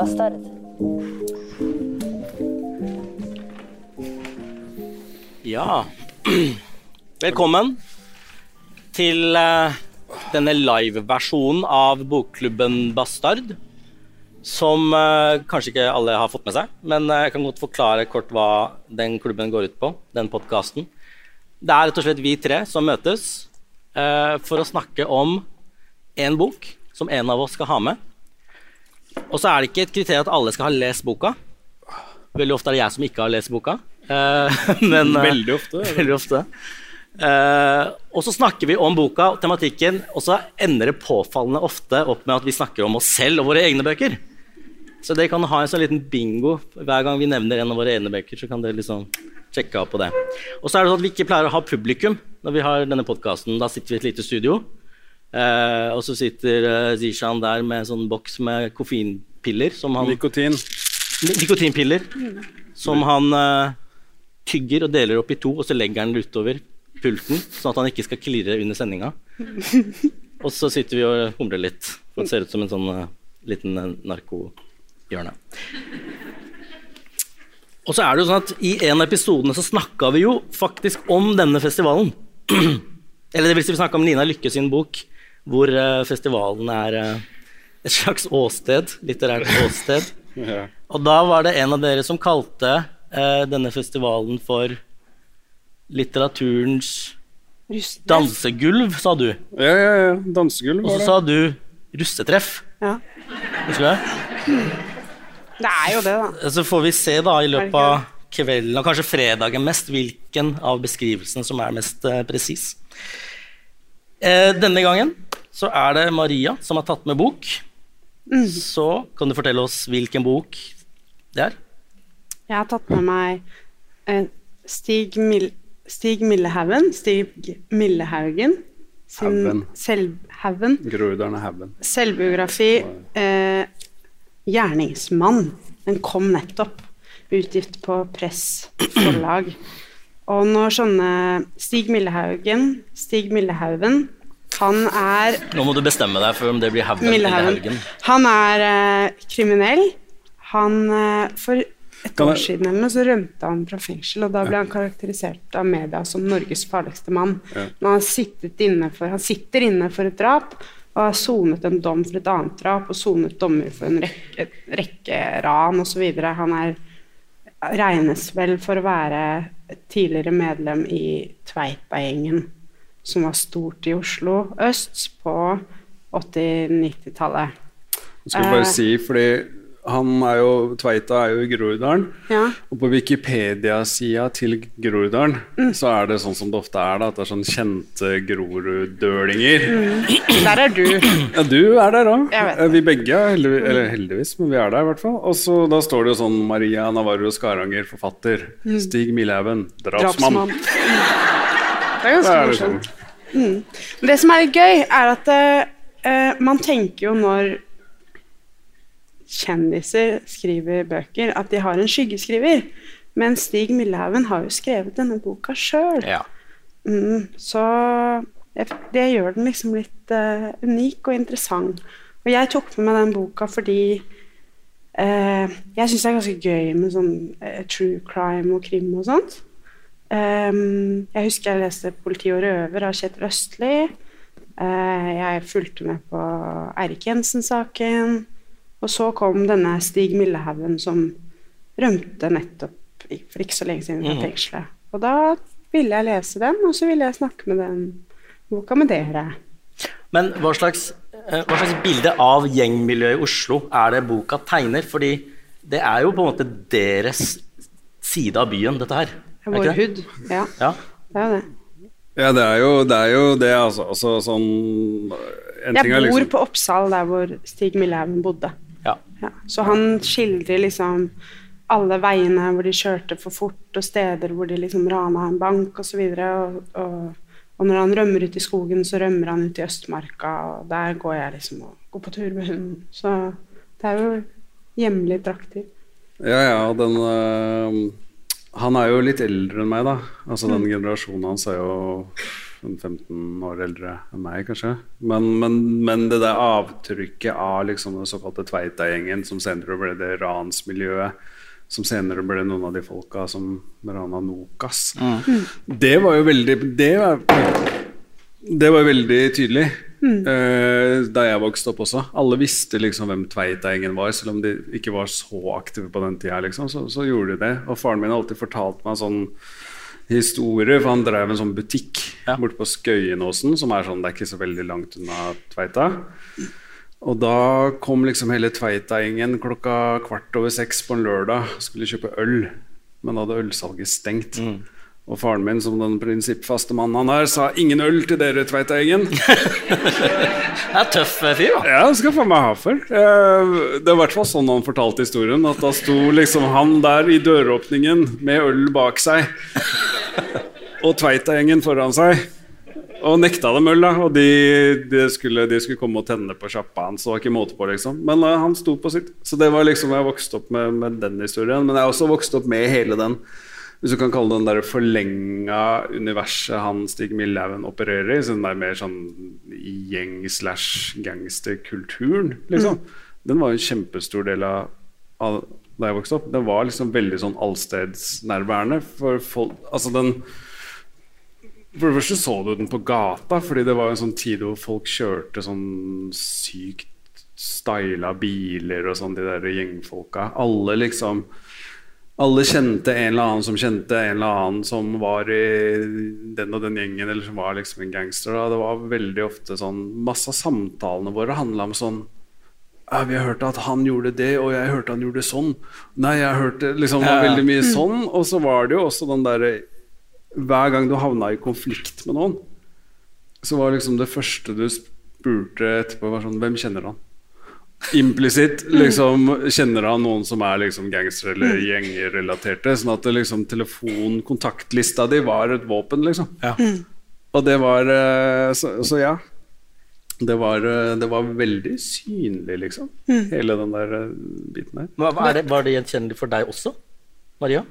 Bastard. Ja, velkommen til eh, denne live-versjonen av bokklubben Bastard. Som eh, kanskje ikke alle har fått med seg, men eh, jeg kan godt forklare kort hva den klubben går ut på. den podcasten. Det er rett og slett vi tre som møtes for å snakke om en bok som en av oss skal ha med. Og så er det ikke et kriterium at alle skal ha lest boka. Veldig ofte er det jeg som ikke har lest boka. Eh, men, eh, Veldig ofte. Veldig ofte. Eh, og så snakker vi om boka og tematikken, og så ender det påfallende ofte opp med at vi snakker om oss selv og våre egne bøker. Så dere kan ha en sånn liten bingo hver gang vi nevner en av våre egne bøker. så kan dere liksom sjekke av på det. Og så er det sånn at vi ikke pleier å ha publikum når vi har denne podkasten. Da sitter vi i et lite studio, eh, og så sitter eh, Zishan der med en sånn boks med koffeinpiller som han Nikotin. Nikotinpiller som han eh, tygger og deler opp i to, og så legger han det utover pulten, sånn at han ikke skal klirre under sendinga. Og så sitter vi og humrer litt. For det ser ut som en sånn eh, liten uh, narkohjørne. Og så er det jo sånn at I en av episodene så snakka vi jo faktisk om denne festivalen. Eller det vil si vi snakka om Nina Lykke sin bok, hvor eh, festivalen er eh, et slags åsted. Litterært åsted. Ja. Og da var det en av dere som kalte eh, denne festivalen for litteraturens dansegulv, sa du. ja, ja, ja. Dansegulv Og så sa du russetreff. Ja. Husker du det? Det er jo det, da. Så får vi se da i løpet av kvelden, og kanskje fredagen mest, hvilken av beskrivelsene som er mest eh, presis. Eh, denne gangen så er det Maria som har tatt med bok. Så kan du fortelle oss hvilken bok det er? Jeg har tatt med meg eh, Stig, Mil Stig Millehaugen. Stig Millehaugen. Haugen. Selvhaugen. Groruddalen er haugen. Selvbiografi. Eh, 'Gjerningsmann'. Den kom nettopp. Utgitt på Press forlag. Og når sånne Stig Millehaugen Stig Millehaugen han er Nå må du bestemme deg for om det blir Haugen eller. Haugen. Han er eh, kriminell. Han eh, For et Kan år jeg- siden eller noe så rømte han fra fengsel, og da ble han karakterisert av media som Norges farligste mann. Men han, inne for, han sitter inne for et drap og har sonet en dom for et annet drap og sonet dommer for en rekke, rekke ran osv. Han er regnes vel for å være tidligere medlem i Tveita-gjengen, som var stort i Oslo øst på 80-90-tallet. Skal vi bare Eh. si, fordi han er jo, Tveita er jo i Groruddalen. Ja. Og på Wikipedia-sida til Groruddalen Mm. så er det sånn som det ofte er, da, at det er sånn kjente Groruddølinger. Mm. Der er du. Ja, du er der òg. Det. Vi begge heldigvis, eller heldigvis, men vi er der i hvert fall. Og så da står det jo sånn Maria Navarro Skaranger, forfatter. Stig Milhaugen, drapsmann. Drapsmann. Det er ganske morsomt. Men det som er litt gøy, er at eh, man tenker jo når kjendiser skriver bøker, at de har en skyggeskriver. Men Stig Millehaugen har jo skrevet denne boka sjøl. Ja. Mm, så det gjør den liksom litt uh, unik og interessant. Og jeg tok med meg den boka fordi uh, jeg syns det er ganske gøy med sånn uh, true crime og krim og sånt. Ehm, jeg husker jeg leste 'Politi og røver' av Kjetil Østli. Eh, jeg fulgte med på Eirik Jensen-saken. Og så kom denne Stig Millehaugen som rømte nettopp for ikke så lenge siden fra fengselet. Og da ville jeg lese den, og så ville jeg snakke med den boka med dere. Men hva slags, eh, hva slags bilde av gjengmiljøet i Oslo er det boka tegner? Fordi det er jo på en måte deres side av byen, dette her. Er Vår det? hud. Ja, Ja. det er jo det. Ja, det er jo det, er jo det altså. altså sånn en ting er Jeg bor liksom, på Oppsal, der hvor Stig Millehaugen bodde. ja. Ja. Så han skildrer liksom alle veiene hvor de kjørte for fort, og steder hvor de liksom rana en bank osv. Og, og, og når han rømmer ut i skogen, så rømmer han ut i Østmarka, og der går jeg liksom og går på tur med hunden. Så det er jo hjemlig drakter. Ja, ja, den øh, Han er jo litt eldre enn meg, da. Altså Den generasjonen hans er jo 15 år eldre enn meg, kanskje. Men, men, men det der avtrykket av liksom den såkalte Tveita-gjengen, som senere ble det ransmiljøet, som senere ble noen av de folka som rana Nokas, det var jo veldig Det var, det var veldig tydelig. Eh, da jeg vokste opp også. Alle visste liksom hvem Tveita-gjengen var, selv om de ikke var så aktive på den tida. Liksom, så, så gjorde de det. Og faren min har alltid fortalt meg sånn historie, for han drev en sånn butikk Ja. borte på Skøyenåsen, som er sånn, det er ikke så veldig langt unna Tveita. Og da kom liksom hele Tveita-gjengen klokka kvart over seks på en lørdag skulle kjøpe øl, men da hadde ølsalget stengt. Og faren min, som den prinsippfaste mannen han er, sa 'ingen øl til dere, Tveita-gjengen'. Det er tøff eh, fyr, da. Ja, skal faen meg ha for. Eh, Det er i hvert fall sånn han fortalte historien. At da sto liksom han der i døråpningen med øl bak seg, og Tveita-gjengen foran seg. Og nekta dem øl, da. Og de, de, skulle, de skulle komme og tenne på sjappa hans. Var ikke måte på, liksom. Men uh, han sto på sitt. Så det var liksom Jeg vokste opp med, med den historien. Men jeg har også vokst opp med hele den hvis du kan kalle den der forlenga universet han Stig Millhaugen opererer i, så den der mer sånn gjeng-slash-gangsterkulturen, liksom. Den var en kjempestor del av, av da jeg vokste opp. Den var liksom veldig sånn allstedsnærværende. For folk Altså, den For det første så du den på gata, fordi det var en sånn tid hvor folk kjørte sånn sykt styla biler og sånn, de der gjengfolka. Alle liksom alle kjente en eller annen som kjente en eller annen som var i den og den gjengen, eller som var liksom en gangster. Da. Det var veldig ofte sånn Masse av samtalene våre handla om sånn ja, Vi har hørt at han gjorde det, og jeg hørte han gjorde sånn. Nei, jeg hørte liksom ja. veldig mye sånn. Og så var det jo også den derre Hver gang du havna i konflikt med noen, så var liksom det første du spurte etterpå, var sånn Hvem kjenner han? Implisitt liksom kjenner han noen som er liksom gangstere eller gjengrelaterte. Sånn at det liksom telefonkontaktlista di var et våpen, liksom. Og det var eh, så, så ja. Det var, eh, det var veldig synlig, liksom. Hele den der eh, biten der. Men hva er det, var det gjenkjennelig for deg også, Maria?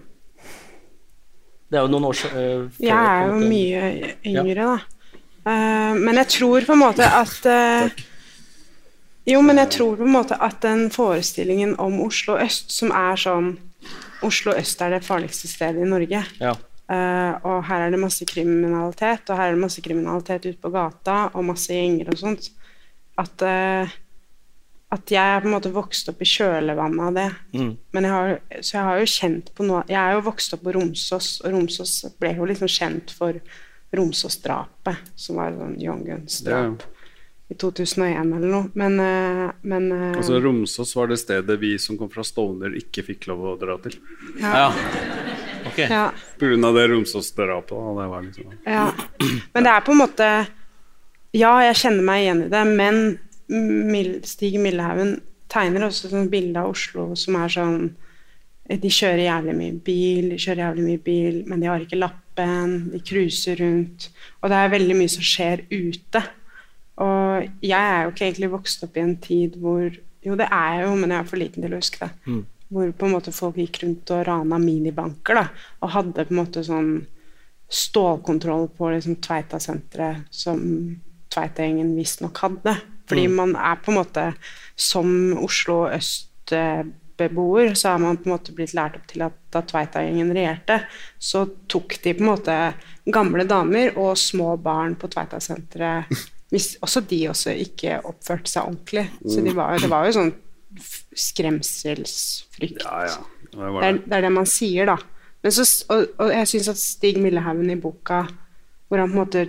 Det er jo noen år siden. Jeg er jo mye yngre, da. Uh, men jeg tror på en måte at eh, Jo, men jeg tror på en måte at den forestillingen om Oslo øst, som er sånn Oslo øst er det farligste stedet i Norge. Ja. Uh, og her er det masse kriminalitet, og her er det masse kriminalitet ute på gata, og masse gjenger og sånt. At, uh, at jeg er på en måte vokst opp i kjølvannet av det. Mm. Men jeg har, så jeg har jo kjent på noe Jeg er jo vokst opp på Romsås, og Romsås ble jo liksom kjent for Romsås-drapet, som var sånn Young Guns-drap i 2001 eller noe. Men, eh, men eh, Altså Romsås var det stedet vi som kom fra Stovner, ikke fikk lov å dra til. ja. Ok. ja, På grunn av det Romsås-drapet. da, Det var liksom ja. Men det er på en måte Ja, jeg kjenner meg igjen i det, men Stig Millehaugen tegner også et bilde av Oslo som er sånn De kjører jævlig mye bil, de kjører jævlig mye bil, men de har ikke lappen, de cruiser rundt. Og det er veldig mye som skjer ute. Og jeg er jo ikke egentlig vokst opp i en tid hvor Jo, det er jeg jo, men jeg er for liten til å huske det. Hvor på en måte folk gikk rundt og rana minibanker, da. Og hadde på en måte sånn stålkontroll på liksom Tveita-senteret som Tveita-gjengen visstnok hadde. Fordi man er på en måte Som Oslo øst-beboer så er man på en måte blitt lært opp til at da Tveita-gjengen regjerte, så tok de på en måte gamle damer og små barn på Tveita-senteret hvis også de også ikke oppførte seg ordentlig. Så de var, det var jo sånn skremselsfrykt. Ja, ja. Det det. Det er, det. er det man sier, da. Men så, og, og jeg syns at Stig Millehaugen i boka, hvor han på en måte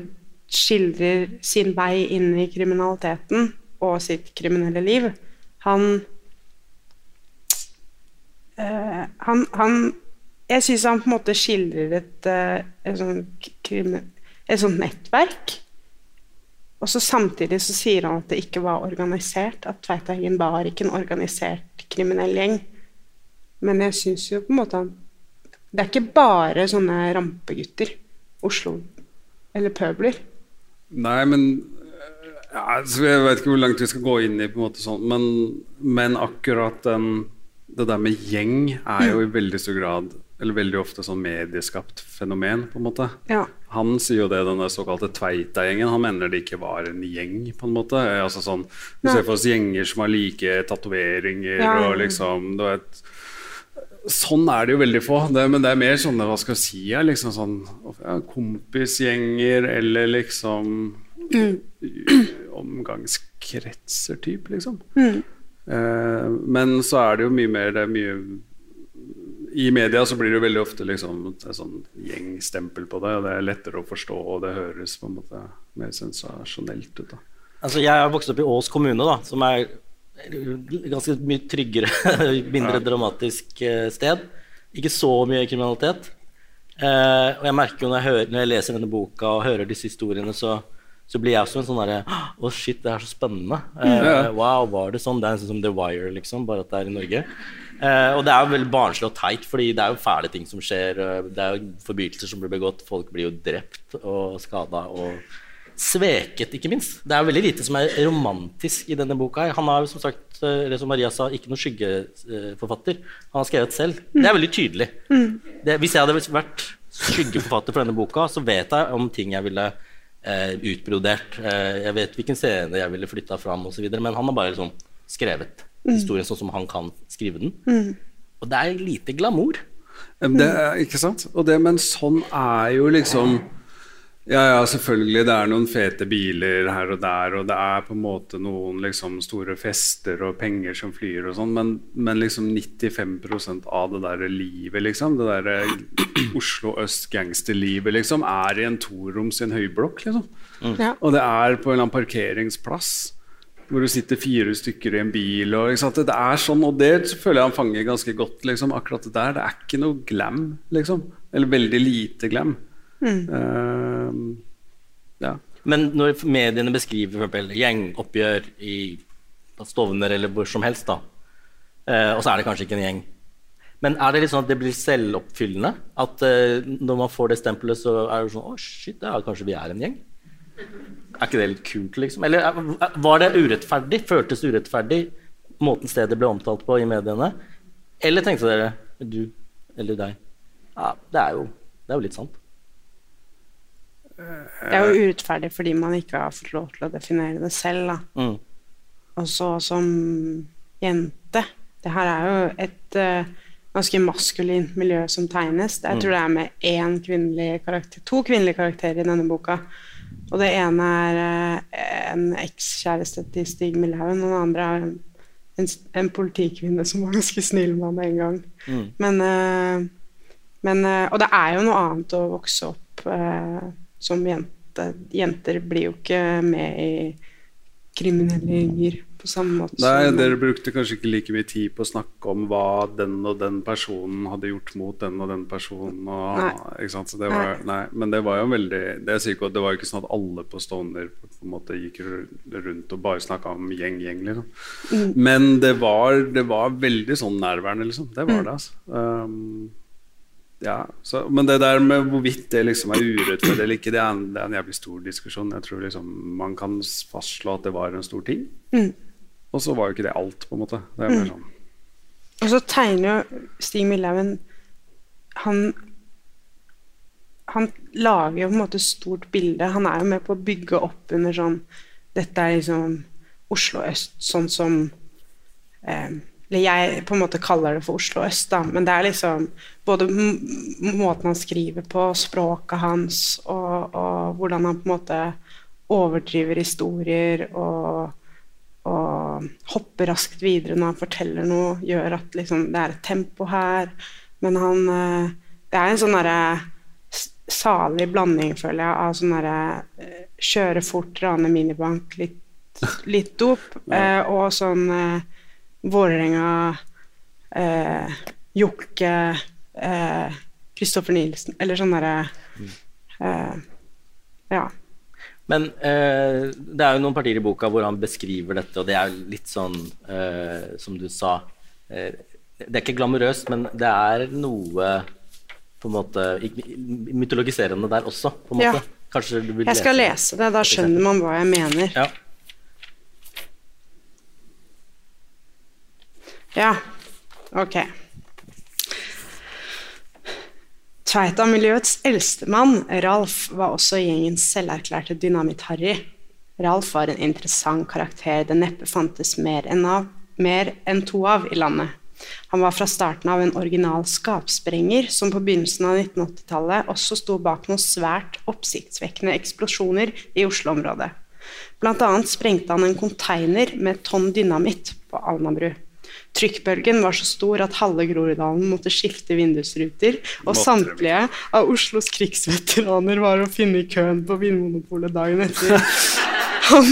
skildrer sin vei inn i kriminaliteten og sitt kriminelle liv, han øh, han, han Jeg syns han på en måte skildrer et, eh, et, sånt et sånt nettverk. Og så samtidig så sier han at det ikke var organisert, at Tveitagen var ikke en organisert kriminell gjeng. Men jeg syns jo på en måte han Det er ikke bare sånne rampegutter. Oslo eller pøbler. Nei, men ja, altså, Jeg vet ikke hvor langt vi skal gå inn i, på en måte sånn, men, men akkurat den, det der med gjeng er jo i veldig stor grad eller veldig ofte sånn medieskapt fenomen, på en måte. Ja. Han sier jo det, den der såkalte Tveita-gjengen. Han mener det ikke var en gjeng, på en måte. Eh, Altså sånn, Du ser for oss gjenger som har like tatoveringer Ja. og liksom du vet, Sånn er det jo veldig få, det, men det er mer sånne hva skal jeg si, ja, liksom sånn ja, kompisgjenger eller liksom omgangskretser type, liksom. Eh, men så er det jo mye mer det er mye I media så blir det jo veldig ofte liksom et sånn gjengstempel på det, og det er lettere å forstå, og det høres på en måte mer sensasjonelt ut. da. Altså, jeg har vokst opp i Ås kommune, da, som er ganske mye tryggere, mindre dramatisk eh, sted. Ikke så mye kriminalitet. Eh, og jeg merker jo når jeg, hører, når jeg leser denne boka og hører disse historiene, så, så blir jeg også en sånn derre Å, shit, det er så spennende. Eh, wow, var det sånn? Det er sånn som The Wire, liksom, bare at det er i Norge. Eh, og det er jo veldig barnslig og teit, fordi det er jo fæle ting som skjer. eh, Det er jo forbrytelser som blir begått. Folk blir jo drept og skada. Og sveket, ikke minst. Det er jo veldig lite som er romantisk i denne boka. Han har jo som sagt, det eller som Maria sa, ikke noen skyggeforfatter. Han har skrevet selv. Det er veldig tydelig. Det, hvis jeg hadde vært skyggeforfatter for denne boka, så vet jeg om ting jeg ville eh, utbrodert. Eh, jeg vet hvilken scene jeg ville flytta fram osv. Men han har bare liksom skrevet historien sånn som han kan skrive den. Og det er lite glamour. Det er, ikke sant? Og det, men sånn er jo liksom Ja, ja, selvfølgelig, det er noen fete biler her og der, og det er på en måte noen liksom store fester og penger som flyr og sånn, men, men liksom 95% av det der livet, liksom, det der Oslo øst-gangsterlivet, liksom, er i en toroms i en høyblokk, liksom. Ja. Og det er på en eller annen parkeringsplass hvor det sitter fire stykker i en bil. Og, ikke sant? Det er sånn, og det føler jeg han fanger ganske godt. Liksom. Akkurat det der. Det er ikke noe glam, liksom. Eller veldig lite glam. Eh, ja. Men når mediene beskriver for eksempel gjengoppgjør i Stovner eller hvor som helst, da, uh, og så er det kanskje ikke en gjeng Men er det litt sånn at det blir selvoppfyllende? At uh, når man får det stempelet, så er det sånn Å, shit, ja, kanskje vi er en gjeng? Er ikke det litt kult, liksom? Eller er- var det urettferdig? Føltes urettferdig, måten stedet ble omtalt på i mediene? Eller tenkte dere, du eller deg Ja, det er jo, det er jo litt sant. Det er jo urettferdig fordi man ikke har fått lov til å definere det selv. Da. Mm. Og så som jente Det her er jo et uh, ganske maskulint miljø som tegnes. Jeg tror det er med én kvinnelig karakter, to kvinnelige karakterer i denne boka. Og det ene er eh, en ekskjæreste til Stig Millehaugen, og den andre er en, en, politikvinne som var ganske snill med ham en gang. Men, eh, men eh, Og det er jo noe annet å vokse opp som jente. Jenter blir jo ikke med i kriminelle gjenger på samme måte Nei, dere brukte kanskje ikke like mye tid på å snakke om hva den og den personen hadde gjort mot den og den personen. Og, Nei. Ikke sant? Så det var, nei, men det var jo veldig Det sier ikke det var jo ikke sånn at alle på Stovner på en måte gikk rundt og bare snakka om gjeng-gjeng, liksom. Mm. Men det var, det var veldig sånn nærværende, liksom. Det Mm. var det, altså. Um, ja, så, men det der med hvorvidt det liksom er urettferdig eller ikke, det er, en, det er en jævlig stor diskusjon. Jeg tror liksom man kan fastslå at det var en stor ting. Mm. Og så var jo ikke det alt, på en måte. Det er mer sånn Og så tegner jo Stig Millehaugen Han han lager jo på en måte stort bilde. Han er jo med på å bygge opp under sånn Dette er liksom Oslo øst, sånn som eh, Eller jeg på en måte kaller det for Oslo øst, da, men det er liksom både måten han skriver på, språket hans, og, og hvordan han på en måte overdriver historier og, og hopper raskt videre når han forteller noe, gjør at liksom, det er et tempo her. Men han eh, Det er en sånn derre salig blanding, føler jeg, av sånn derre eh, kjøre fort, rane minibank, litt, litt dop, ja. og sånn eh, Vålerenga, eh, Jokke, eh, Kristoffer Nielsen Eller sånn derre eh, Ja. Men eh, det er jo noen partier i boka hvor han beskriver dette, og det er litt sånn eh, som du sa eh, Det er ikke glamorøst, men det er noe på en måte mytologiserende der også, på en Ja. Kanskje du vil Jeg skal lese det, da skjønner man hva jeg mener. Ja. Ja, ok. Tveita-miljøets eldste mann, Ralf, var også gjengens selverklærte Dynamitt-Harry. Ralf var en interessant karakter det neppe fantes mer enn, av, mer enn to av i landet. Han var fra starten av en original skapsprenger som på begynnelsen av 1980-tallet også sto bak noen svært oppsiktsvekkende eksplosjoner i Oslo-området. Blant annet sprengte han en konteiner med tonn dynamitt på Alnabru. Trykkbølgen var så stor at halve Groruddalen måtte skifte vindusruter, og samtlige av Oslos krigsveteraner var å finne i køen på Vinmonopolet dagen etter. Han,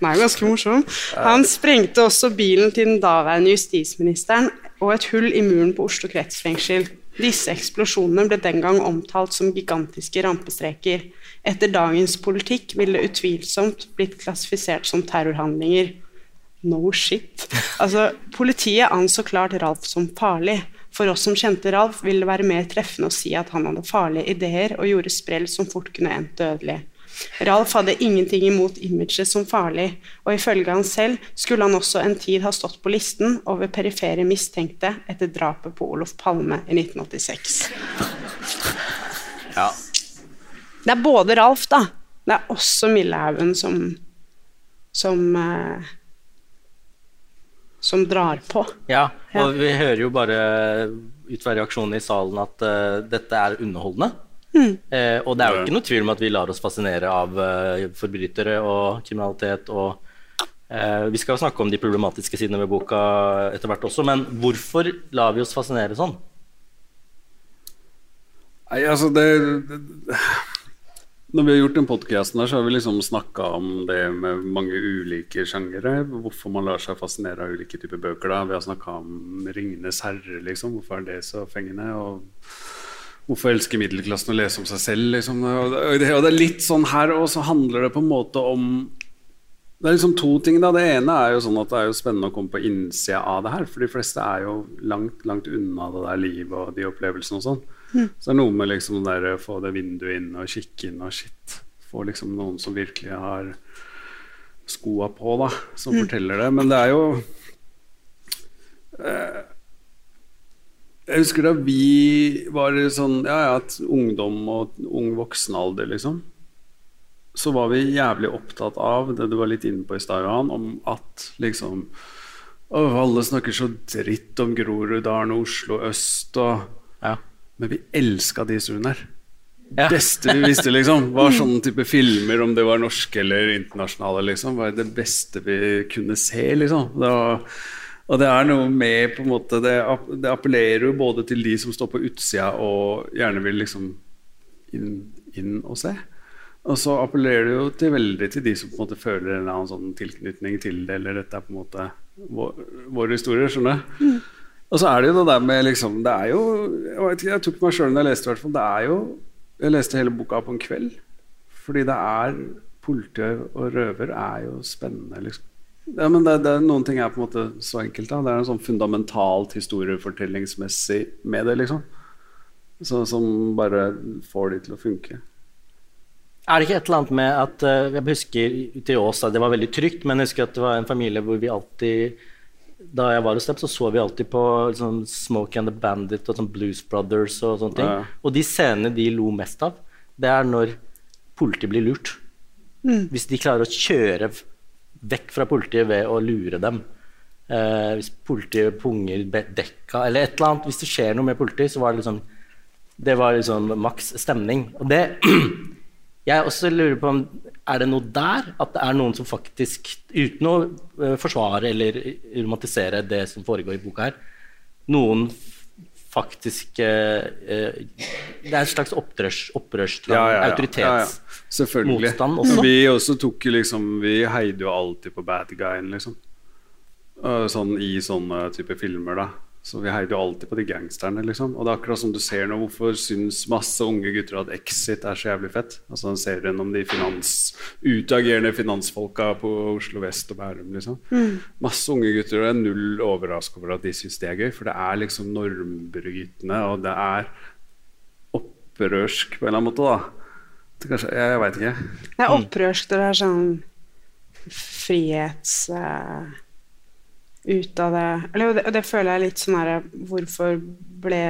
er ganske morsom. Han sprengte også bilen til den daværende justisministeren og et hull i muren på Oslo kretsfengsel. Disse eksplosjonene ble den gang omtalt som gigantiske rampestreker. Etter dagens politikk ville det utvilsomt blitt klassifisert som terrorhandlinger. No shit. Altså, politiet anså klart Ralf som farlig. For oss som kjente Ralf, ville det være mer treffende å si at han hadde farlige ideer og gjorde sprell som fort kunne endt dødelig. Ralf hadde ingenting imot imaget som farlig, og ifølge han selv skulle han også en tid ha stått på listen over perifere mistenkte etter drapet på Olof Palme i 1986. Ja. Det er både Ralf, da. Det er også Millehaugen som som eh, som drar på. ja. Ja. Og vi hører jo bare ut fra reaksjonene i salen at uh, dette er underholdende. Mm. Uh, og det er jo ikke noe tvil om at vi lar oss fascinere av uh, forbrytere og kriminalitet og eh, Vi skal jo snakke om de problematiske sidene ved boka etter hvert også, men hvorfor lar vi oss fascinere sånn? Nei, altså det, det Når vi har gjort den podkasten, har vi liksom snakka om det med mange ulike sjangere. Hvorfor man lar seg fascinere av ulike typer bøker. da Vi har snakka om 'Ringenes herre', liksom. Hvorfor er det så fengende? Og hvorfor elsker middelklassen å lese om seg selv? Liksom. Og det, og det er litt sånn her og så handler det på en måte om det er liksom to ting. da Det ene er jo sånn at det er jo spennende å komme på innsida av det her. For de fleste er jo langt langt unna det der livet og de opplevelsene og sånn. Så det er noe med liksom der, å få det vinduet inn og kikke inn og shit. Få liksom noen som virkelig har skoa på, da, som forteller det. Men det er jo eh, Jeg husker da vi var sånn ja, ja, at ungdom og ung voksen alder, liksom så var vi jævlig opptatt av det du var litt inne på i stad, Johan, om at liksom å, Alle snakker så dritt om Groruddalen og Oslo øst og Ja. Men vi elska de historiene her. Ja. beste vi visste, liksom, var sånne type filmer, om det var norske eller internasjonale, liksom, var det beste vi kunne se, liksom. Det var, og det er noe med på en måte det, det appellerer jo både til de som står på utsida og gjerne vil liksom inn, inn og se. Og så appellerer det jo til veldig til de som på en måte føler en eller annen sånn tilknytning til det, eller dette er på en måte vår, vår historie, skjønner du. Og så er det jo det der med liksom Det er jo Jeg, vet ikke, jeg tok meg sjøl når jeg leste, i. Det er jo Jeg leste hele boka på en kveld. Fordi det er Politi og røver er jo spennende, liksom. Ja, men det, det Noen ting er på en måte så enkelt. da Det er en sånn fundamentalt historiefortellingsmessig med det, liksom. Så, som bare får de til å funke. Er det ikke et eller annet med at eh, Jeg husker til Ås at det var veldig trygt, men jeg husker at det var en familie hvor vi alltid Da jeg var hos dem, så så vi alltid på liksom, Smoke and the Bandit og sånn Blues Brothers og sånne ting. Ja. Og de scenene de lo mest av, det er når politiet blir lurt. Hvis de klarer å kjøre vekk fra politiet ved å lure dem. Eh, hvis politiet punger dekka eller et eller annet. Hvis det skjer noe med politiet, så var det liksom Det var liksom maks stemning. Og det Jeg også lurer på om Er det noe der? At det er noen som faktisk, uten å eh, forsvare eller romantisere det som foregår i boka her, noen faktisk eh, eh, Det er en slags opprørs, ja. autoritets... ja. motstand også. Vi også tok liksom Vi heide jo alltid på bad guyen, liksom. Øh, Sånn i sånne type filmer, da. Så vi heide jo alltid på de gangsterne, liksom. Og det er akkurat som du ser nå, hvorfor syns masse unge gutter at Exit er så jævlig fett? Altså den serien om de finans, utagerende finansfolka på Oslo vest og Bærum, liksom. Masse unge gutter, og jeg er null overraska over at de syns det er gøy, for det er liksom normbrytende, og det er opprørsk på en eller annen måte, da. Det Kanskje, jeg, jeg veit ikke. Det er opprørsk, det er sånn frihets... eh, ut av det Eller og det, og det føler jeg litt sånn herre Hvorfor ble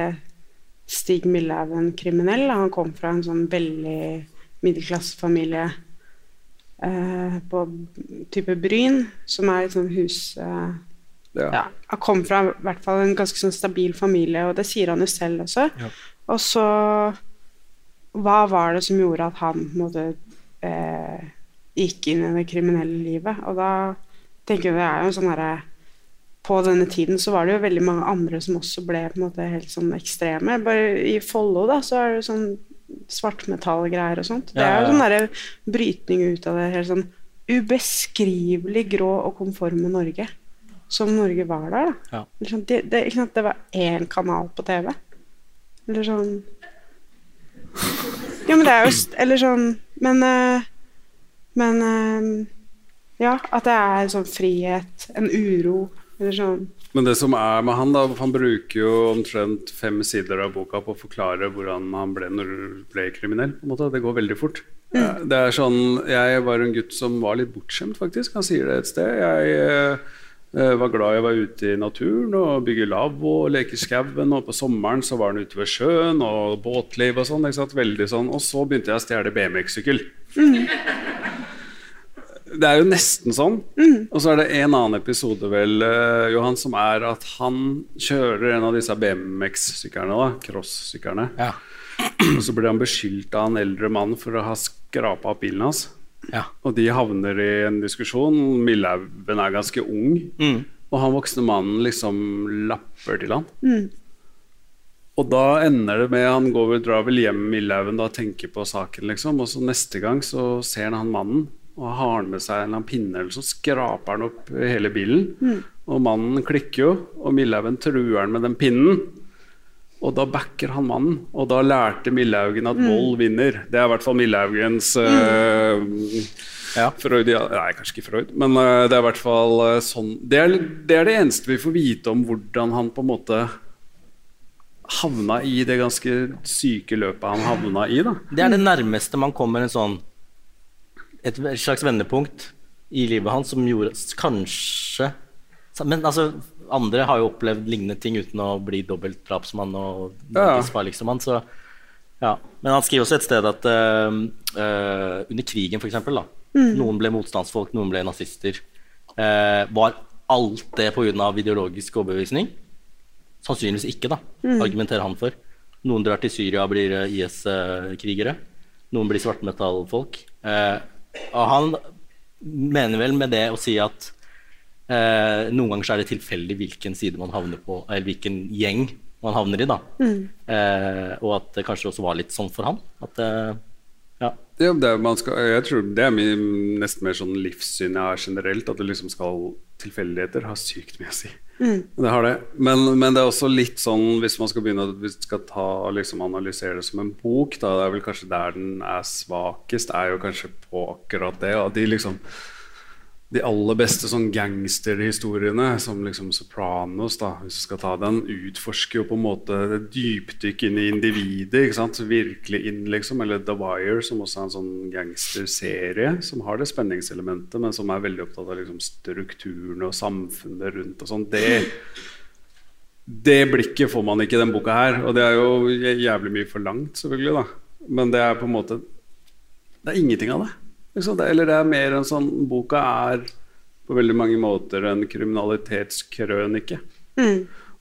Stig Millehaugen kriminell? Han kom fra en sånn veldig middelklassefamilie eh, på type Bryn, som er et sånt hus eh, Ja. ja, Han kom fra i hvert fall en ganske sånn stabil familie, og det sier han jo selv også. Og så Hva var det som gjorde at han måtte, eh, gikk inn i det kriminelle livet? Og da tenker jeg det er jo en sånn herre På denne tiden så var det jo veldig mange andre som også ble på en måte helt sånn ekstreme. Bare i Follo da, så er det sånn svartmetallgreier og sånt. Det er jo Ja, ja, ja. sånn derre brytning ut av det helt sånn ubeskrivelig grå og konforme Norge. Som Norge var der, da. Ja. Eller sånn, det, det, det var én kanal på TV. Eller sånn Jo, men det er jo Eller sånn Men eh, Men eh, Ja, at det er sånn frihet, en uro, sånn Men det som er med han, da Han bruker jo omtrent fem sider av boka på å forklare hvordan han ble når han ble kriminell. Det går veldig fort. Mm. Det er sånn, Jeg var en gutt som var litt bortskjemt, faktisk. Han sier det et sted. Jeg eh, var glad jeg var ute i naturen og bygge lavvo og leke i skauen. Og på sommeren så var han ute ved sjøen og båtliv og sånn. Veldig sånn. Og så begynte jeg å stjele BMX-sykkel. Det er jo nesten sånn. Og så er det en annen episode vel, eh, Johan, som er at han kjører en av disse BMX-syklene, da, cross-syklene. Ja. Og så blir han beskyldt av en eldre mann for å ha skrapa opp bilen hans. Ja. Og de havner i en diskusjon. Millaugen er ganske ung. Mm. Og han voksne mannen liksom lapper til han. Og da ender det med Han går vel, drar vel hjem Millaugen og tenker på saken, liksom. Og så neste gang så ser han han mannen, og har han med seg en eller annen pinne, eller så skraper han opp hele bilen. Og mannen klikker jo, og Millhaugen truer han med den pinnen. Og da backer han mannen. Og da lærte Millhaugen at vold vinner. Det er i hvert fall Millhaugens uh, Ja. Freud, ja. Nei, kanskje ikke Freud, men uh, det er i hvert fall uh, sånn det er, det er det eneste vi får vite om hvordan han på en måte havna i det ganske syke løpet han havna i. da Det er det nærmeste man kommer en sånn et slags vendepunkt i livet hans som gjorde kanskje Men altså, andre har jo opplevd lignende ting uten å bli dobbeltdrapsmann og Ja. Norges farligste så ja. Men han skriver også et sted at uh, uh, under krigen, for eksempel, da, noen ble motstandsfolk, noen ble nazister. Uh, var alt det pga. ideologisk overbevisning? Sannsynligvis ikke, da, argumenterer han for. Noen drar til Syria og blir IS-krigere. Noen blir svartmetallfolk. Eh, og han mener vel med det å si at eh, noen ganger så er det tilfeldig hvilken side man havner på, eller hvilken gjeng man havner i, da. Eh, og at det kanskje også var litt sånn for han. At eh, ja. Ja, det, man skal, jeg tror det er min, nesten mer sånn livssyn jeg har generelt, at det liksom skal tilfeldigheter har sykt mye å si. Det har det. Men, men det er også litt sånn, hvis man skal begynne hvis man skal ta, liksom analysere det som en bok, da, det er vel kanskje der den er svakest, er jo kanskje på akkurat det. At de liksom de aller beste sånn gangsterhistoriene, som liksom Sopranos, da, hvis du skal ta den, utforsker jo på en måte det dypdykk inn i individet. ikke sant? Virkelig inn, liksom. Eller The Wire, som også er en sånn gangsterserie, som har det spenningselementet, men som er veldig opptatt av liksom, strukturene og samfunnet rundt og sånn. Det, det blikket får man ikke i den boka her, og det er jo jævlig mye for langt, selvfølgelig, da. Men det er på en måte Det er ingenting av det. Liksom. eller det er mer en sånn Boka er på veldig mange måter en kriminalitetskrønike.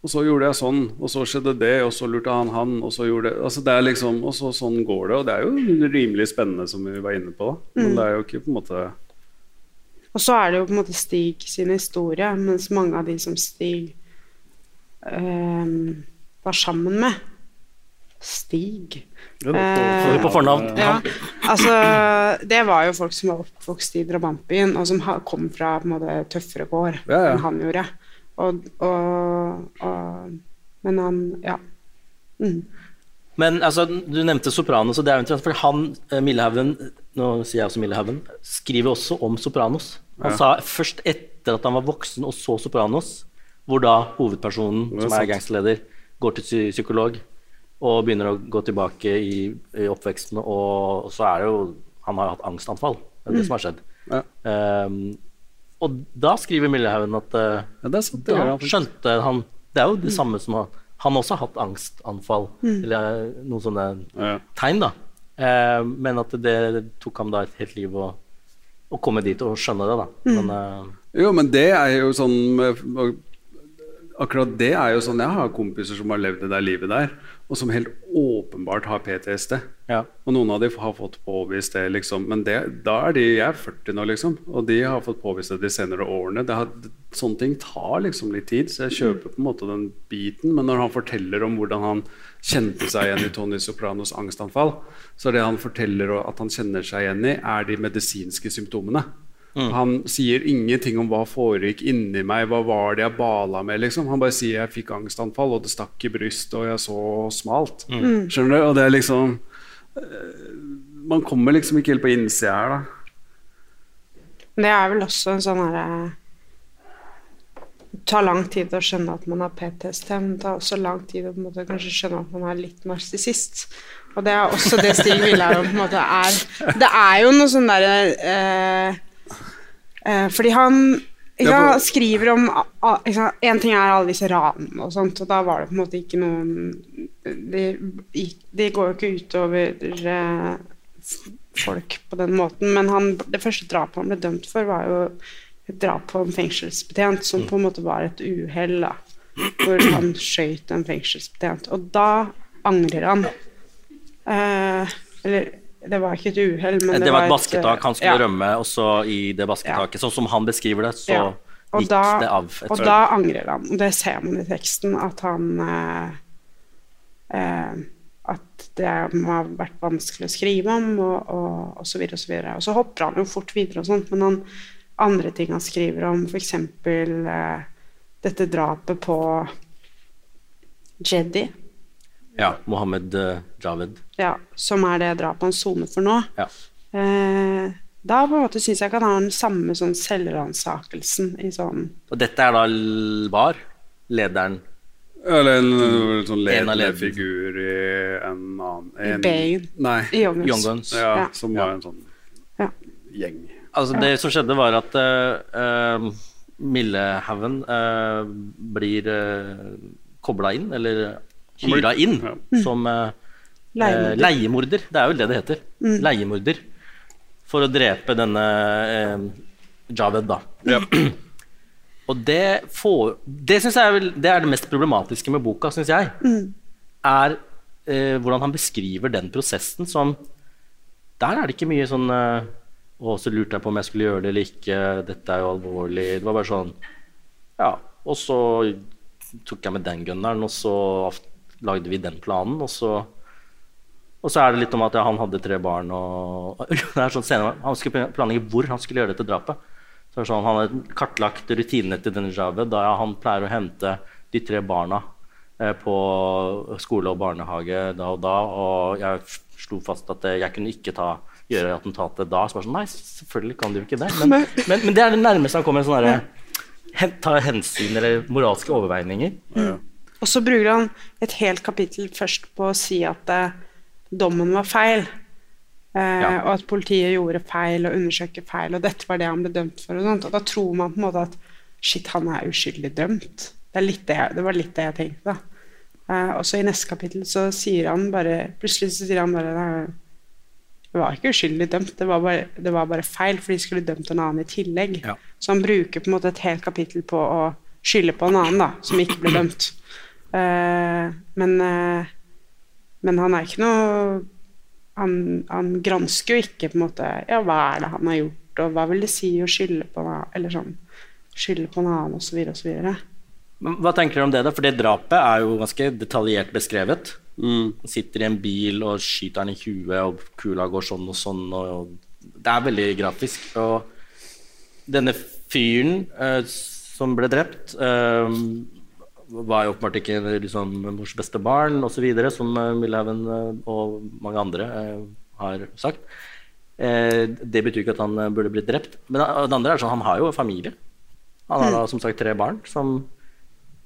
Og så gjorde jeg sånn, og så skjedde det, og så lurte han han, og så gjorde altså det er liksom, Og så sånn går det, og det er jo rimelig spennende, som vi var inne på. da Men det er jo ikke på en måte Og så er det jo på en måte Stig sin historie, mens mange av de som Stig øh, var sammen med Stig Får vi på fornavn? Ja, altså Det var jo folk som var oppvokst i drabantbyen, og som kom fra på en måte tøffere gård Ja, ja. enn han gjorde. Og, og, og Men han Ja. Mm. Men altså, du nevnte Sopranos, og det er jo interessant, for han, eh, Millehaugen, nå sier jeg også Millehaugen, skriver også om Sopranos. Han sa først etter at han var voksen og så Sopranos, hvor da hovedpersonen, er som er gangsterleder, går til psykolog og begynner å gå tilbake i, i oppveksten, og, og så er det jo Han har hatt angstanfall. Det er det som har skjedd. Ja. Um, og da skriver Millehaugen at uh, Ja, det er sant. Det da han skjønte han Det er jo det samme som han Han også har hatt angstanfall, eller noen sånne Ja. tegn, da. Uh, men at det tok ham da et helt liv å, å komme dit og skjønne det, da. Men uh, Jo, men det er jo sånn med- Akkurat det er jo sånn Jeg har kompiser som har levd det der livet der, og som helt åpenbart har PTSD. ja. Og noen av de har fått påvist det, liksom. Men det, da er de Jeg er 40 nå, liksom. Og de har fått påvist det de senere årene. Det har, sånne ting tar liksom litt tid, så jeg kjøper på en måte den biten. Men når han forteller om hvordan han kjente seg igjen i Tony Sopranos angstanfall, så er det han forteller at han kjenner seg igjen i, er de medisinske symptomene. Han sier ingenting om hva foregikk inni meg, hva var det jeg bala med, liksom. Han bare sier jeg fikk angstanfall, og det stakk i brystet, og jeg så smalt. Skjønner du? Og det er liksom man kommer liksom ikke helt på innsida her, da. Det er vel også en sånn herre Det tar lang tid å skjønne at man har PTSD, men det tar også lang tid å på en måte kanskje skjønne at man er litt narsissist. Og det er også det Stig Wilhelm på en måte er. Det er jo noe sånn derre eh, eh, Fordi han Ja, skriver om sant, En ting er alle disse ranene og sånt, og da var det på en måte ikke noen De, de går jo ikke utover eh, folk på den måten, men han, det første drapet han ble dømt for, var jo et drap på en fengselsbetjent, som på en måte var et uhell. Hvor han skøyt en fengselsbetjent. Og da angrer han. Eh, eller det var ikke et uhell, men det, var et basketak. Han skulle ja. rømme, og så i det basketaket, sånn som han beskriver det, så Ja. Gikk da- det av. Og da angrer han, og det ser man i teksten, at han eh, eh, At det må ha vært vanskelig å skrive om, og, og, og så videre og så videre. Og så hopper han jo fort videre og sånt, men han, andre ting han skriver om, f.eks. Eh, dette drapet på Jedi, Ja, Mohammed eh, Javed. ja, som er det drapet han soner for nå. Ja. Eh, da på en måte syns jeg ikke han har den samme sånn selvransakelsen i sånn Og dette er da VAR? Bar, lederen Eller en, en sånn En ledende figur i en annen I en, Bane. Nei. i Young Guns. Young Guns. Ja, Ja. som var en sånn Ja. gjeng. Altså, det som skjedde, var at uh, Millehaugen uh, blir uh, kobla inn, eller hyra inn, Ja. som eh, Leiemorder. eh, leiemorder. Det er vel det det heter. Leiemorder. For å drepe denne eh, Javed, da. Og det får Det synes jeg er, vel, det er det mest problematiske med boka, syns jeg. Er eh, hvordan han beskriver den prosessen som Der er det ikke mye sånn eh, Å, så lurte jeg på om jeg skulle gjøre det eller ikke. Dette er jo alvorlig. Det var bare sånn Ja. Og så tok jeg med den gunneren, og så lagde vi den planen, og så og så er det litt om at ja, han hadde tre barn og det er sånn senere, Han skulle planlegge hvor han skulle gjøre dette drapet. Så det er sånn, Han har kartlagt rutinene til denne Javed. Da ja, han pleier å hente de tre barna eh, på skole og barnehage da og da. Og jeg slo fast at eh, jeg kunne ikke ta, gjøre attentatet da. Så bare sånn, Nei, selvfølgelig kan du ikke det. Men, men, men det er det nærmeste han kommer en sånn derre Ta hensyn eller moralske overveininger. Og så bruker han et helt kapittel først på å si at eh, dommen var feil. Eh, Ja. Og at politiet gjorde feil og undersøkte feil, og dette var det han ble dømt for. Og, og da tror man på en måte at shit, han er uskyldig dømt. Det, det, det var litt det jeg tenkte. da. Eh, og så i neste kapittel så sier han bare Plutselig så sier han bare det var ikke uskyldig dømt, det var, bare, det var bare feil, for de skulle dømt en annen i tillegg. Ja. Så han bruker på en måte et helt kapittel på å skylde på en annen da, som ikke ble dømt. Eh, men, eh, men han er ikke noe han, han gransker jo ikke på en måte Ja, hva er det han har gjort, og hva vil det si å skylde på en eller sånn skylde på en annen, osv., osv. Hva tenker dere om det, da? For det drapet er jo ganske detaljert beskrevet. Mm. sitter i en bil og skyter han i huet, og kula går sånn og sånn. Og, og det er veldig grafisk. Og denne fyren uh, som ble drept, eh, var jo åpenbart ikke liksom, mors beste barn osv., som uh, Milhaugen eh, og mange andre eh, har sagt. Eh, det betyr ikke at han eh, burde blitt drept. Men det andre er sånn, han har jo familie. Han har da som sagt tre barn som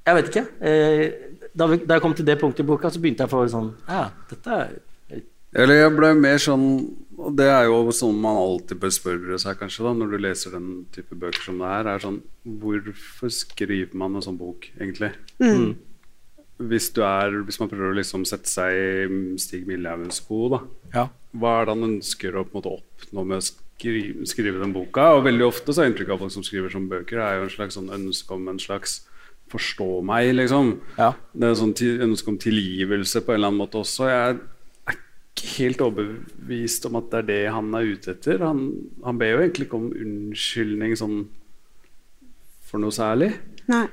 Jeg vet ikke. Eh, da jeg kom til det punktet i boka, så begynte jeg å få sånn Ja, dette er Eller jeg ble mer sånn Og det er jo sånn man alltid bør spørre seg, kanskje, da, når du leser den type bøker som det her, er sånn Hvorfor skriver man en sånn bok, egentlig? Hvis, du er, hvis man prøver å liksom sette seg i Stig Millhaugens sko, da. Ja. Hva er det han ønsker å på en måte oppnå med å skrive, skrive den boka? Og veldig ofte så er inntrykket inntrykk av folk som skriver som bøker, er jo en slags sånn ønske om en slags forstå meg, liksom. Ja. Det er sånn ønske om tilgivelse på en eller annen måte også. Jeg helt overbevist om at det er det han er ute etter. Han, han ber jo egentlig ikke om unnskyldning sånn for noe særlig. Nei.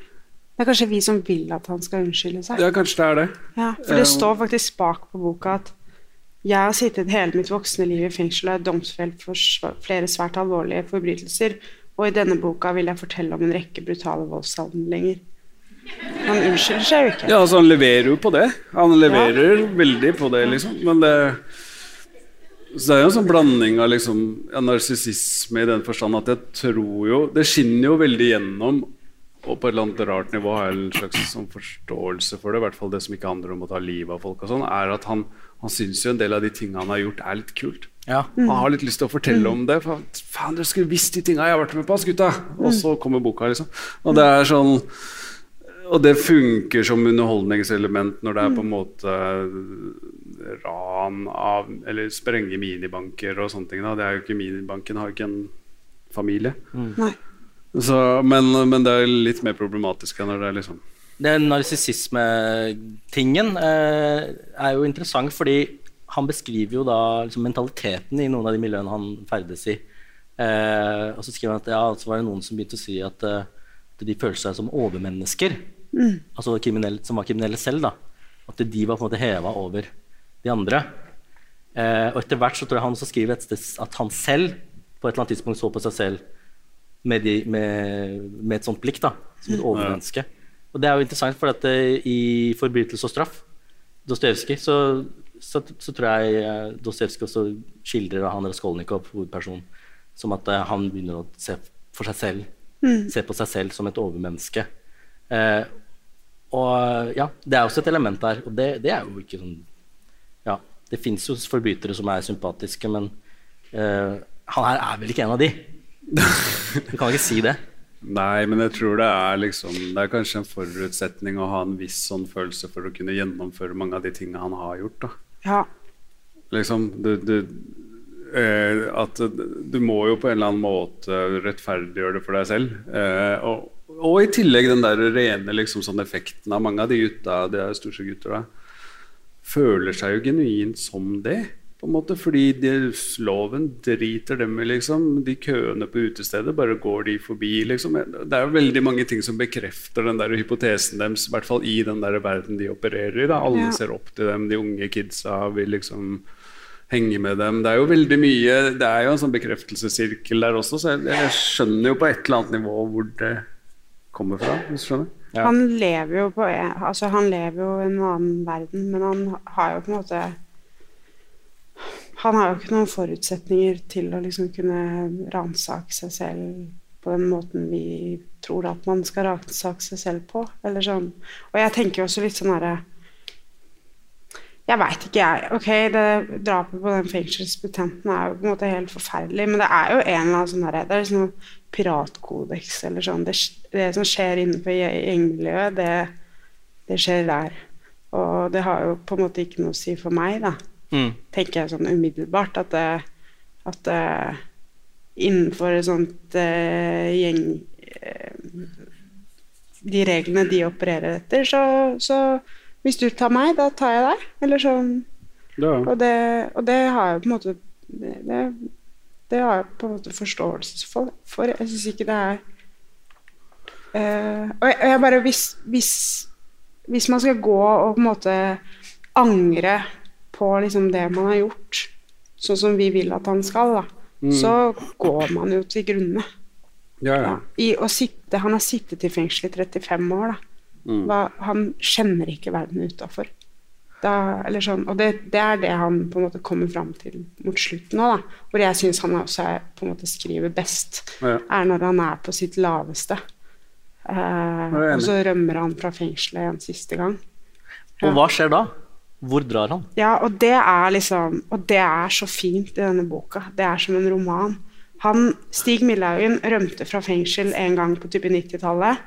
Det er kanskje vi som vil at han skal unnskylde seg. Ja, kanskje det er det. Ja, for det Eh, står faktisk bak på boka at jeg har sittet hele mitt voksne liv i fengsel og er domsfelt for flere svært alvorlige forbrytelser, og i denne boka vil jeg fortelle om en rekke brutale voldshandlinger. Han unnskylder seg jo ikke. Ja, altså Han leverer jo på det. Han leverer veldig på det, liksom. Men det Så det er jo en sånn blanding av liksom ja, narsissisme i den forstand at jeg tror jo Det skinner jo veldig gjennom, og på et eller annet rart nivå har jeg en slags sånn forståelse for det, i hvert fall det som ikke handler om å ta livet av folk og sånn, er at han, han syns jo en del av de tinga han har gjort, er litt kult. Ja. Han har litt lyst til å fortelle om det. For, faen, dere skulle visst de tinga jeg har vært med på, ass, gutta! Og så kommer boka, liksom. Og det er sånn Og det funker som underholdningselement når det er på en måte ran av Eller sprenge minibanker og sånne ting. Da. Det er jo ikke Minibanken har jo ikke en familie. Nei. Så, men, men det er litt mer problematisk enn når det er liksom Den narsissismetingen eh, er jo interessant fordi han beskriver jo da liksom, mentaliteten i noen av de miljøene han ferdes i. Eh, og så skriver han at ja, så var det noen som begynte å si at, eh, at de følte seg som overmennesker. Altså kriminelle, som var kriminelle selv. da At de var på en måte heva over de andre. Eh, og etter hvert så tror jeg han også skriver et sted at han selv på et eller annet tidspunkt så på seg selv med, de, med, med et sånt blikk, da, som et overmenneske. Og det er jo interessant, for at eh, i 'Forbrytelse og straff', Dostojevskij, så, så, så tror jeg uh, Dostojevskij også skildrer han Raskolnikov, hovedpersonen, som at eh, han begynner å se for seg selv, se på seg selv som et overmenneske. Eh, og ja, det er også et element der, og det, det er jo ikke sånn Ja, det fins jo forbrytere som er sympatiske, men uh, han her er vel ikke en av de. Du kan ikke si det. Nei, men jeg tror det er liksom Det er kanskje en forutsetning å ha en viss sånn følelse for å kunne gjennomføre mange av de tingene han har gjort. da Ja. Liksom, du, du, eh, at du må jo på en eller annen måte rettferdiggjøre det for deg selv. Eh, og, og i tillegg den der rene liksom, sånn effekten av mange av de gutta, de er stort sett gutter, da, føler seg jo genuint som det. På en måte, fordi de, loven driter dem i, liksom. De køene på utestedet, bare går de forbi, liksom. Det er jo veldig mange ting som bekrefter den der hypotesen deres, i hvert fall i den der verden de opererer i. Da. Alle Ja. ser opp til dem, de unge kidsa vil liksom henge med dem. Det er jo veldig mye Det er jo en sånn bekreftelsessirkel der også, så jeg, jeg skjønner jo på et eller annet nivå hvor det kommer fra. Hvis du skjønner? Ja. Han lever jo på Altså, han lever jo i en annen verden, men han har jo på en måte Han har jo ikke noen forutsetninger til å liksom kunne ransake seg selv på den måten vi tror at man skal ransake seg selv på. Eller sånn. Og jeg tenker jo også litt sånn herre Jeg veit ikke, jeg. Ok, det drapet på den fengselsbetjenten er jo på en måte helt forferdelig, men det er jo en eller annen sånn herre Det er liksom piratkodeks eller sånn. Det, det som skjer innenfor gjengmiljøet, det, det skjer der. Og det har jo på en måte ikke noe å si for meg, da, Mm. tenker jeg sånn umiddelbart. At, det, at det, innenfor et sånt uh, gjeng uh, De reglene de opererer etter, så, så hvis du tar meg, da tar jeg deg. Eller sånn Ja. og det, og det har jeg på en måte Det, det, har jeg på en måte forståelse for. for. Jeg syns ikke det er uh, Og jeg, jeg bare hvis, hvis, hvis man skal gå og på en måte angre på liksom det man har gjort, sånn som vi vil at han skal, da, så går man jo til grunne. Ja, ja. Ja. Sitte, han har sittet i fengsel i 35 år. Da. Mm. Hva, han kjenner ikke verden utafor. Sånn, og det, det er det han på en måte kommer fram til mot slutten òg. Hvor jeg syns han også er, på en måte skriver best, Ja. er når han er på sitt laveste. Eh, og så rømmer han fra fengselet en siste gang. Og hva skjer da? Hvor drar han? Ja, og det er liksom Og det er så fint i denne boka. Det er som en roman. Han, Stig Millhaugen rømte fra fengsel en gang på type 90-tallet.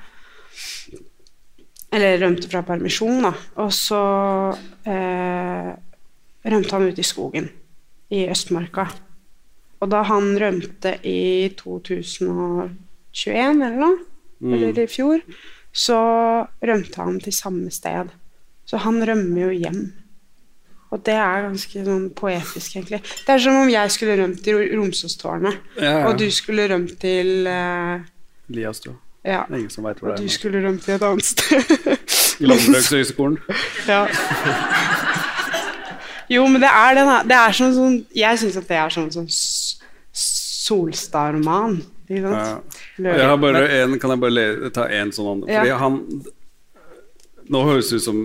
Eller rømte fra permisjon, da. Og så eh, rømte han ut i skogen i Østmarka. Og da han rømte i 2021 eller noe, eller i fjor, så rømte han til samme sted. Så han rømmer jo hjem. Og det er ganske sånn poetisk, egentlig. Det er som om jeg skulle rømt til Romsåstårnet, Ja, ja. og du skulle rømt til eh, Liastua. Ja. Det er ingen som veit hvor Og det du er. skulle rømt til et annet sted. I Landbrukshøgskolen. ja. Jo, men det er den her Det er sånn, sånn Jeg syns at det er sånn sånn Solstad-roman. Ikke Ja. Jeg har bare en, kan jeg bare le, ta en sånn annen? Ja. Fordi han Nå høres det ut som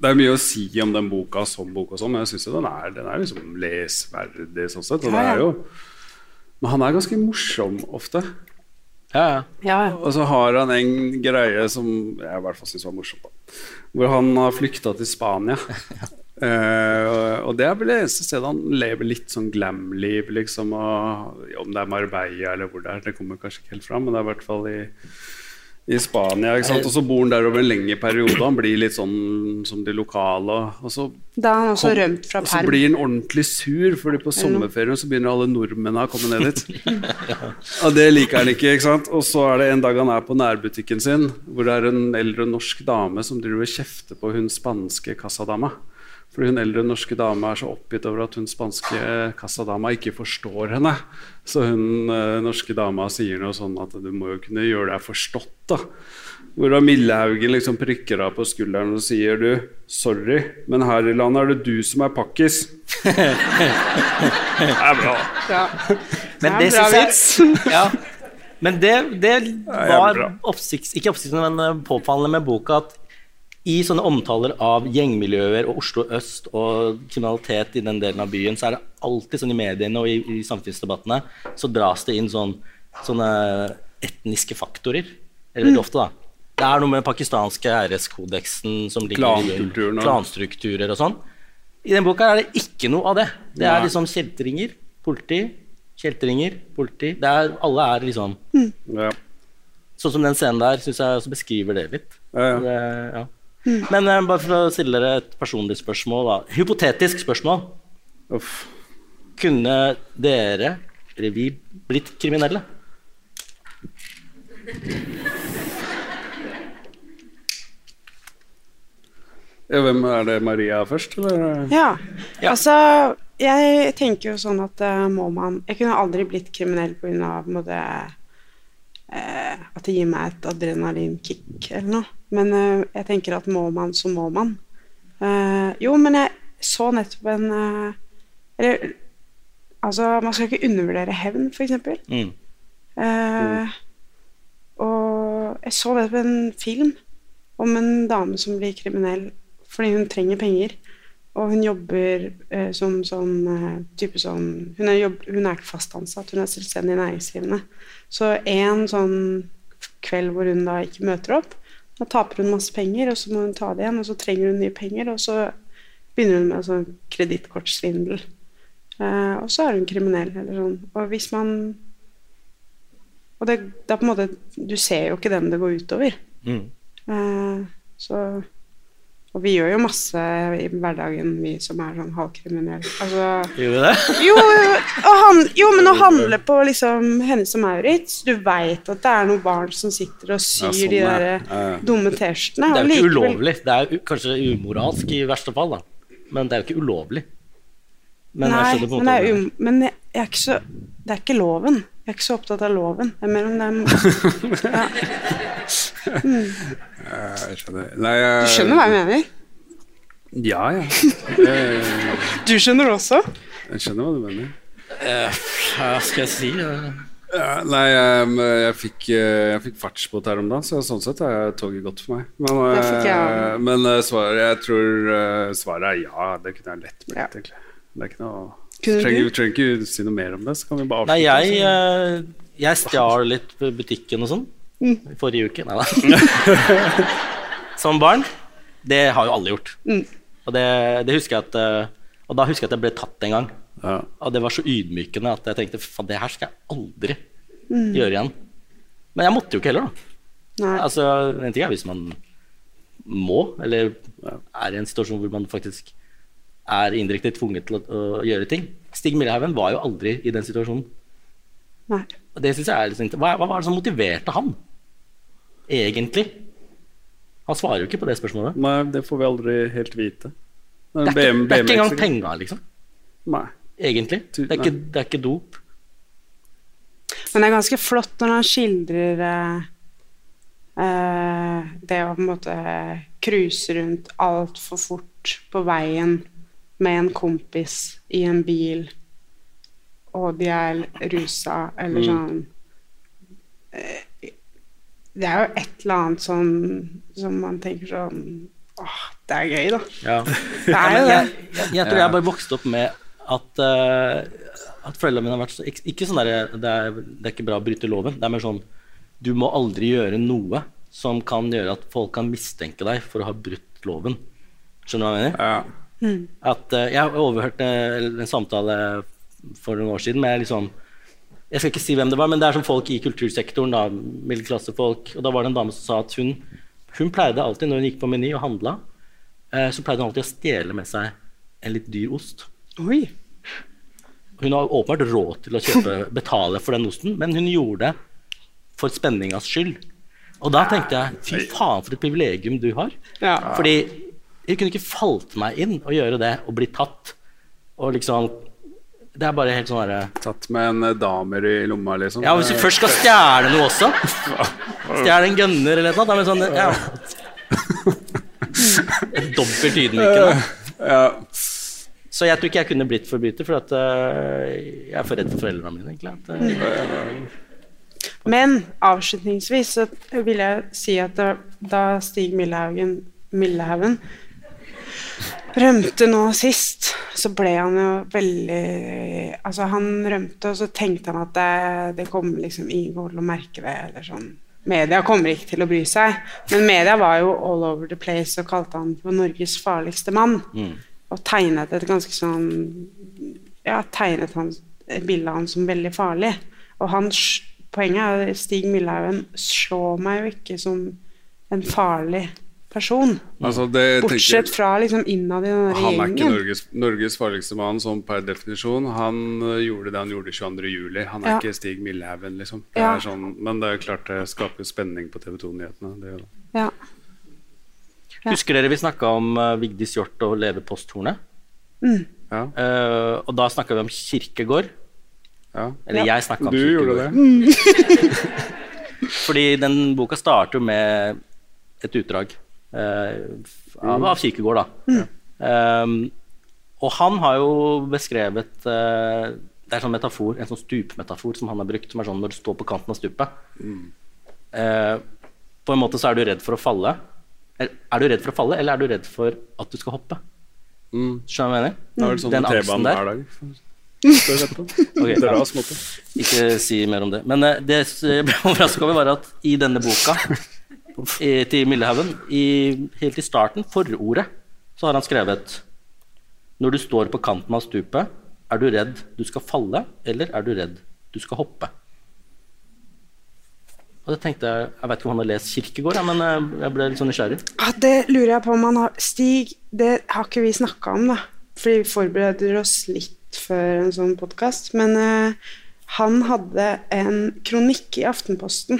Det er mye å si om den boka som bok, og sånn, men jeg syns den, er- den er liksom lesverdig sånn sett. Og det er jo Men han er ganske morsom ofte. Ja, ja. Ja, ja. Og så har han en greie som jeg i hvert fall syns var morsomt, Da. Hvor han har flykta til Spania. Uh, og- og det er vel det eneste stedet han lever litt sånn glam-liv, liksom. Og, om det er Marbella eller hvor det er, det kommer kanskje ikke helt fram, men det er i hvert fall i, i Spania. Ikke sant? Og så bor han der over en lengre periode. Han blir litt sånn som de lokale. Og, så Da har han også kom- rømt fra og så blir han ordentlig sur, fordi på sommerferien så begynner alle nordmennene å komme ned dit. Og det liker han ikke. ikke sant? Og så er det en dag han er på nærbutikken sin, hvor det er en eldre norsk dame som driver og kjefter på hun spanske kassadama. Fordi hun eldre norske dama er så oppgitt over at hun spanske kassadama ikke forstår henne. Så hun eh, norske dama sier noe sånn at du må jo kunne gjøre deg forstått, da. Hvor da Millehaugen liksom prikker av på skulderen og sier du, sorry, men her i landet er det du som er pakkis. det er bra. Ja. Men det, det bra syns jeg ja. Men det, det var oppsikts, ikke oppsiktsvekkende, men påfallende med boka at i sånne omtaler av gjengmiljøer og Oslo øst og kriminalitet i den delen av byen, så er det alltid sånn i mediene og i, i samfunnsdebattene så dras det inn sånn, sånne etniske faktorer. Eller veldig ofte, da. Det er noe med den pakistanske æreskodeksen som ligger i Klankulturen klanstrukturer og sånn. I den boka er det ikke noe av det. Det er liksom kjeltringer, politi, kjeltringer, politi. Det er, alle er liksom Ja. Sånn som den scenen der syns jeg også beskriver det litt. Ja, ja. Det, ja. Men uh, bare for å stille dere et personlig spørsmål, da. Hypotetisk spørsmål. Uff. Kunne dere, eller vi, blitt kriminelle? Ja, hvem er det Maria først, eller? Ja. Altså, jeg tenker jo sånn at uh, må man Jeg kunne aldri blitt kriminell pga. Uh, at det gir meg et adrenalinkick eller noe. Men eh, jeg tenker at må man, så må man. Eh, jo, men jeg så nettopp en eh, Eller altså, man skal ikke undervurdere hevn, f.eks. Mm. mm. og jeg så nettopp en film om en dame som blir kriminell fordi hun trenger penger. Og hun jobber eh, som sånn eh, type som hun er, jobb, hun er ikke fast ansatt, hun er selvstendig næringsdrivende. Så en sånn kveld hvor hun da ikke møter opp, da taper hun masse penger, og så må hun ta det igjen, og så trenger hun nye penger, og så begynner hun med sånn kredittkortsvindel. Eh, og så er hun kriminell, eller sånn. Og hvis man Og det, det er på en måte Du ser jo ikke den det går utover. Mm. Eh, så Og vi gjør jo masse i hverdagen, vi som er sånn halvkriminelle. Altså, Gjør vi det? jo, han, jo, men å handle på liksom Hennes og Maurits Du veit at det er noen barn som sitter og syr sånn, de der Ja, ja. dumme T-skjortene. Det er jo ikke likevel- ulovlig. Det er kanskje umoralsk i verste fall, da. Men det er jo ikke ulovlig. Men Nei, men, det er, um, men jeg, jeg er så Det er ikke loven. Jeg er ikke så opptatt av loven. Det er mer om dem. ja. Jeg skjønner. Nei, jeg, Du skjønner hva jeg mener? Ja, ja. Jeg, Du skjønner det også? jeg skjønner hva du mener. Eh, Hva skal jeg si? Eh, Ja, nei, jeg, jeg, fikk, eh, jeg fikk fartsbot her om dagen, så sånn sett er toget godt for meg. Men, jeg eh, men svaret, jeg tror svaret er ja. Det kunne jeg lett blitt, Ja. egentlig. Det er ikke noe trenger, du? trenger ikke si noe mer om det, så kan vi bare Nei, jeg, eh, jeg stjal litt på butikken og sånn Mm. i forrige uke. Nei da. Som barn. Det har jo alle gjort. Mm. Og, det, det husker jeg at eh, Og da husker jeg at jeg ble tatt en gang. ja. Og det var så ydmykende at jeg tenkte faen, det her skal jeg aldri Mm. gjøre igjen. Men jeg måtte jo ikke heller, da. Nei. Altså, En ting er hvis man må, eller er i en situasjon hvor man faktisk er indirekte tvunget til å, å gjøre ting. Stig Millehaugen var jo aldri i den situasjonen. Nei. Og det synes jeg er litt hva, hva var det som motiverte han? Egentlig? Han svarer jo ikke på det spørsmålet. Nei, det får vi aldri helt vite. Det er ikke, det er ikke engang penger, liksom. Nei. Egentlig. Det er ikke, det er ikke dop. Men det er ganske flott når han skildrer eh, eh, det å på en måte cruise rundt altfor fort på veien med en kompis i en bil, og de er rusa, eller sånn eh, Det er jo et eller annet sånn som man tenker sånn Åh, det er gøy, da. Ja. Det er jo det. jeg, jeg, jeg tror jeg bare vokste opp med at, uh, at foreldrene mine har vært så ikke, ikke sånn der, det, er, det er ikke bra å bryte loven. Det er mer sånn Du må aldri gjøre noe som kan gjøre at folk kan mistenke deg for å ha brutt loven. Skjønner du hva jeg mener? Ja. At uh, Jeg overhørte en samtale for noen år siden med liksom Jeg skal ikke si hvem det var, men det er som folk i kultursektoren, da, middelklassefolk. Og da var det en dame som sa at hun, hun pleide alltid, når hun gikk på Meny og handla, uh, så pleide hun alltid å stjele med seg en litt dyr ost. Oi. Hun har åpenbart råd til å kjøpe, betale for den osten, men hun gjorde det for spenningas skyld. Og da tenkte jeg fy faen, for et privilegium du har. Ja. Fordi jeg kunne ikke falt meg inn å gjøre det og bli tatt. Og liksom Det er bare helt sånn herre Tatt med en eh, damer i lomma, liksom. Ja, hvis du først skal stjele noe også Stjele en gunner eller noe, er det sånn ja. Dobbelt ydmykende. Ja. Så jeg tror ikke jeg kunne blitt forbryter, for at uh, jeg er for redd for foreldrene mine. egentlig. At, uh, Men avslutningsvis så vil jeg si at da, da Stig Millehaugen, Millehaugen rømte nå sist, så ble han jo veldig Altså, han rømte, og så tenkte han at det, det kommer liksom ingen til å merke det, eller sånn. Media kommer ikke til å bry seg. Men media var jo all over the place og kalte han for Norges farligste mann. Og tegnet et ganske sånn Ja, tegnet han, bildet av han som veldig farlig. Og han, poenget er Stig Millhaugen slår meg jo ikke som en farlig person. Altså, det tenker Bortsett fra liksom innad i den der Han er ikke. Norges, Norges farligste mann sånn per definisjon. Han øh, gjorde det han gjorde 22. juli. Han er Ja. ikke Stig Millehaugen, liksom. Det Ja. er sånn, men det er klart det skaper spenning på TV 2-nyhetene. Det gjør det. Ja. Ja. Husker dere vi snakka om uh, Vigdis Hjorth og Leve posthornet? Ja, Eh, og da snakka vi om kirkegård. ja. Eller jeg snakka om Du gjorde kirkegård. det. Fordi den boka starter jo med et utdrag eh, av, av Kirkegård, da. Um, og han har jo beskrevet eh, Det er en sånn metafor, en sånn stupmetafor som han har brukt, som er sånn når du står på kanten av stupet. Eh, på en måte så er du redd for å falle. Er, er du redd for å falle, eller er du redd for at du skal hoppe? Mm. Skjønner du hva jeg mener? Det er vel sånn Den aksen der. hver dag. Spør etterpå. Ok, Det er ja. Ikke si mer om det. Men uh, det jeg ble overraska over, var at i denne boka i, til Millehaugen, helt i starten, forordet, så har han skrevet Når du står på kanten av stupet, er du redd du skal falle, eller er du redd du skal hoppe? Og det tenkte Jeg jeg vet ikke om han har lest Kirkegård, men eh, jeg ble litt sånn nysgjerrig. Ja, det lurer jeg på om han har Stig, det har ikke vi snakka om, da. Fordi vi forbereder oss litt før en sånn podkast. Men uh, han hadde en kronikk i Aftenposten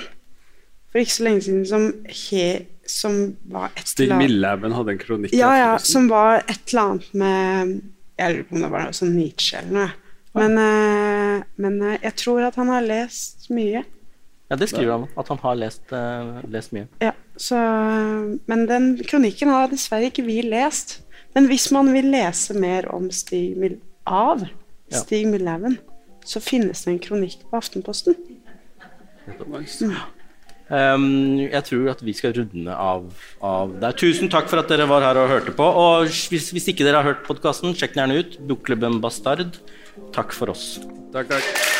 for ikke så lenge siden som, he, som var et Stig Millehaugen hadde en kronikk. Ja, ja, som var et eller annet med Jeg lurer på om det var noe sånn Nietzsche eller noe. Men, eh, men eh, jeg tror at han har lest mye. Ja, Det skriver han, at han har lest, eh, lest mye. Ja, så, men den kronikken har dessverre ikke vi lest. Men hvis man vil lese mer om Stig Mil av Ja. Stig Millhaugen, så finnes det en kronikk på Aftenposten. Um, jeg tror at vi skal runde av, av der. Tusen takk for at dere var her og hørte på. Og hvis, hvis ikke dere har hørt podkasten, sjekk den gjerne ut. Bokklubben Bastard. Takk for oss. Takk, takk.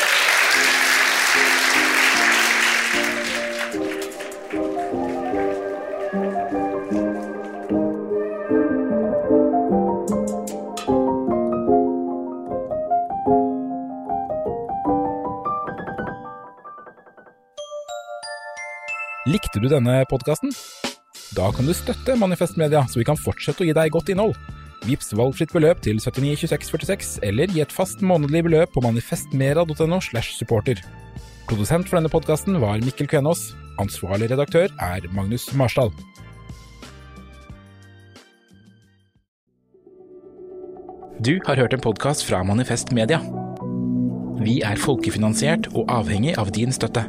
Likte du denne podkasten? Da kan du støtte Manifest Media, så vi kan fortsette å gi deg godt innhold. Vips valgfritt beløp til 792646, eller gi et fast månedlig beløp på manifestmera.no slash supporter. Produsent for denne podkasten var Mikkel Kvenås. Ansvarlig redaktør er Magnus Marsdal. Du har hørt en podkast fra Manifest Media. Vi er folkefinansiert og avhengig av din støtte.